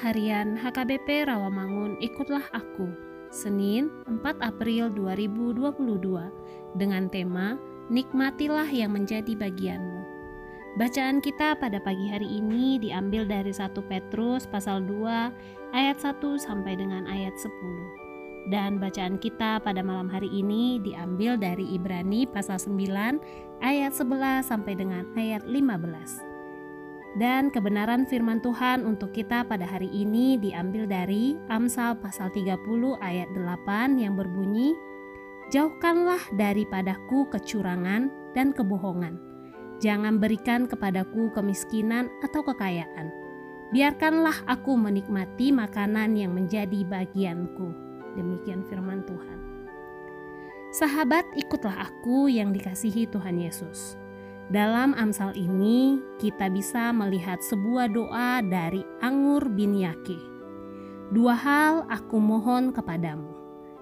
Harian HKBP Rawamangun Ikutlah Aku Senin 4 April 2022 dengan tema Nikmatilah yang menjadi bagianmu Bacaan kita pada pagi hari ini diambil dari 1 Petrus pasal 2 ayat 1 sampai dengan ayat 10 dan bacaan kita pada malam hari ini diambil dari Ibrani pasal 9 ayat 11 sampai dengan ayat 15. Dan kebenaran firman Tuhan untuk kita pada hari ini diambil dari Amsal pasal 30 ayat 8 yang berbunyi, Jauhkanlah daripadaku kecurangan dan kebohongan. Jangan berikan kepadaku kemiskinan atau kekayaan. Biarkanlah aku menikmati makanan yang menjadi bagianku. Demikian firman Tuhan. Sahabat, ikutlah aku yang dikasihi Tuhan Yesus. Dalam Amsal ini, kita bisa melihat sebuah doa dari Anggur bin Yake. Dua hal aku mohon kepadamu.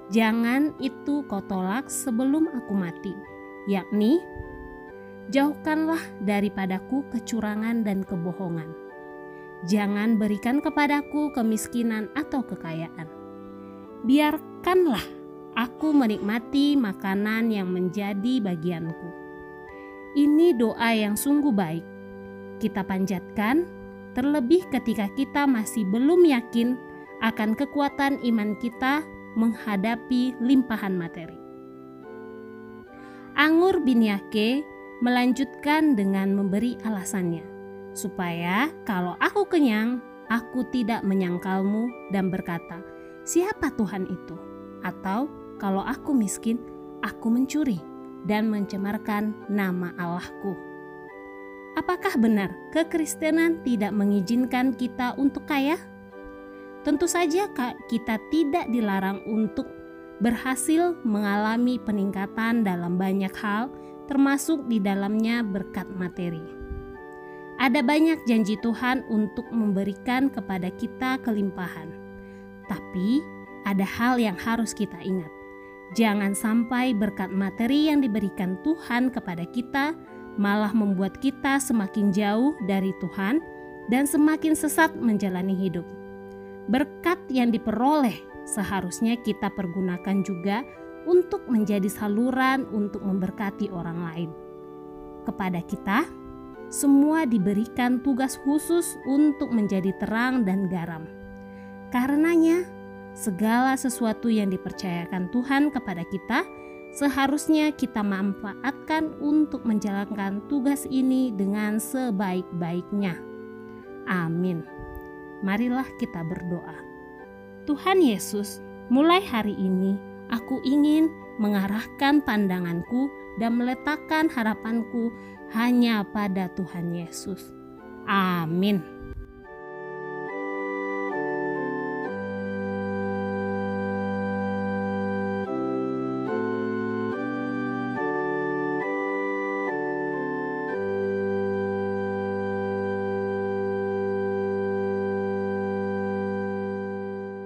Jangan itu kau tolak sebelum aku mati, yakni jauhkanlah daripadaku kecurangan dan kebohongan. Jangan berikan kepadaku kemiskinan atau kekayaan. Biarkanlah aku menikmati makanan yang menjadi bagianku ini doa yang sungguh baik. Kita panjatkan, terlebih ketika kita masih belum yakin akan kekuatan iman kita menghadapi limpahan materi. Anggur bin Yake melanjutkan dengan memberi alasannya, supaya kalau aku kenyang, aku tidak menyangkalmu dan berkata, siapa Tuhan itu? Atau kalau aku miskin, aku mencuri dan mencemarkan nama Allahku. Apakah benar kekristenan tidak mengizinkan kita untuk kaya? Tentu saja kita tidak dilarang untuk berhasil mengalami peningkatan dalam banyak hal, termasuk di dalamnya berkat materi. Ada banyak janji Tuhan untuk memberikan kepada kita kelimpahan, tapi ada hal yang harus kita ingat Jangan sampai berkat materi yang diberikan Tuhan kepada kita malah membuat kita semakin jauh dari Tuhan dan semakin sesat menjalani hidup. Berkat yang diperoleh seharusnya kita pergunakan juga untuk menjadi saluran untuk memberkati orang lain. Kepada kita, semua diberikan tugas khusus untuk menjadi terang dan garam. Karenanya, segala sesuatu yang dipercayakan Tuhan kepada kita, seharusnya kita manfaatkan untuk menjalankan tugas ini dengan sebaik-baiknya. Amin. Marilah kita berdoa. Tuhan Yesus, mulai hari ini aku ingin mengarahkan pandanganku dan meletakkan harapanku hanya pada Tuhan Yesus. Amin.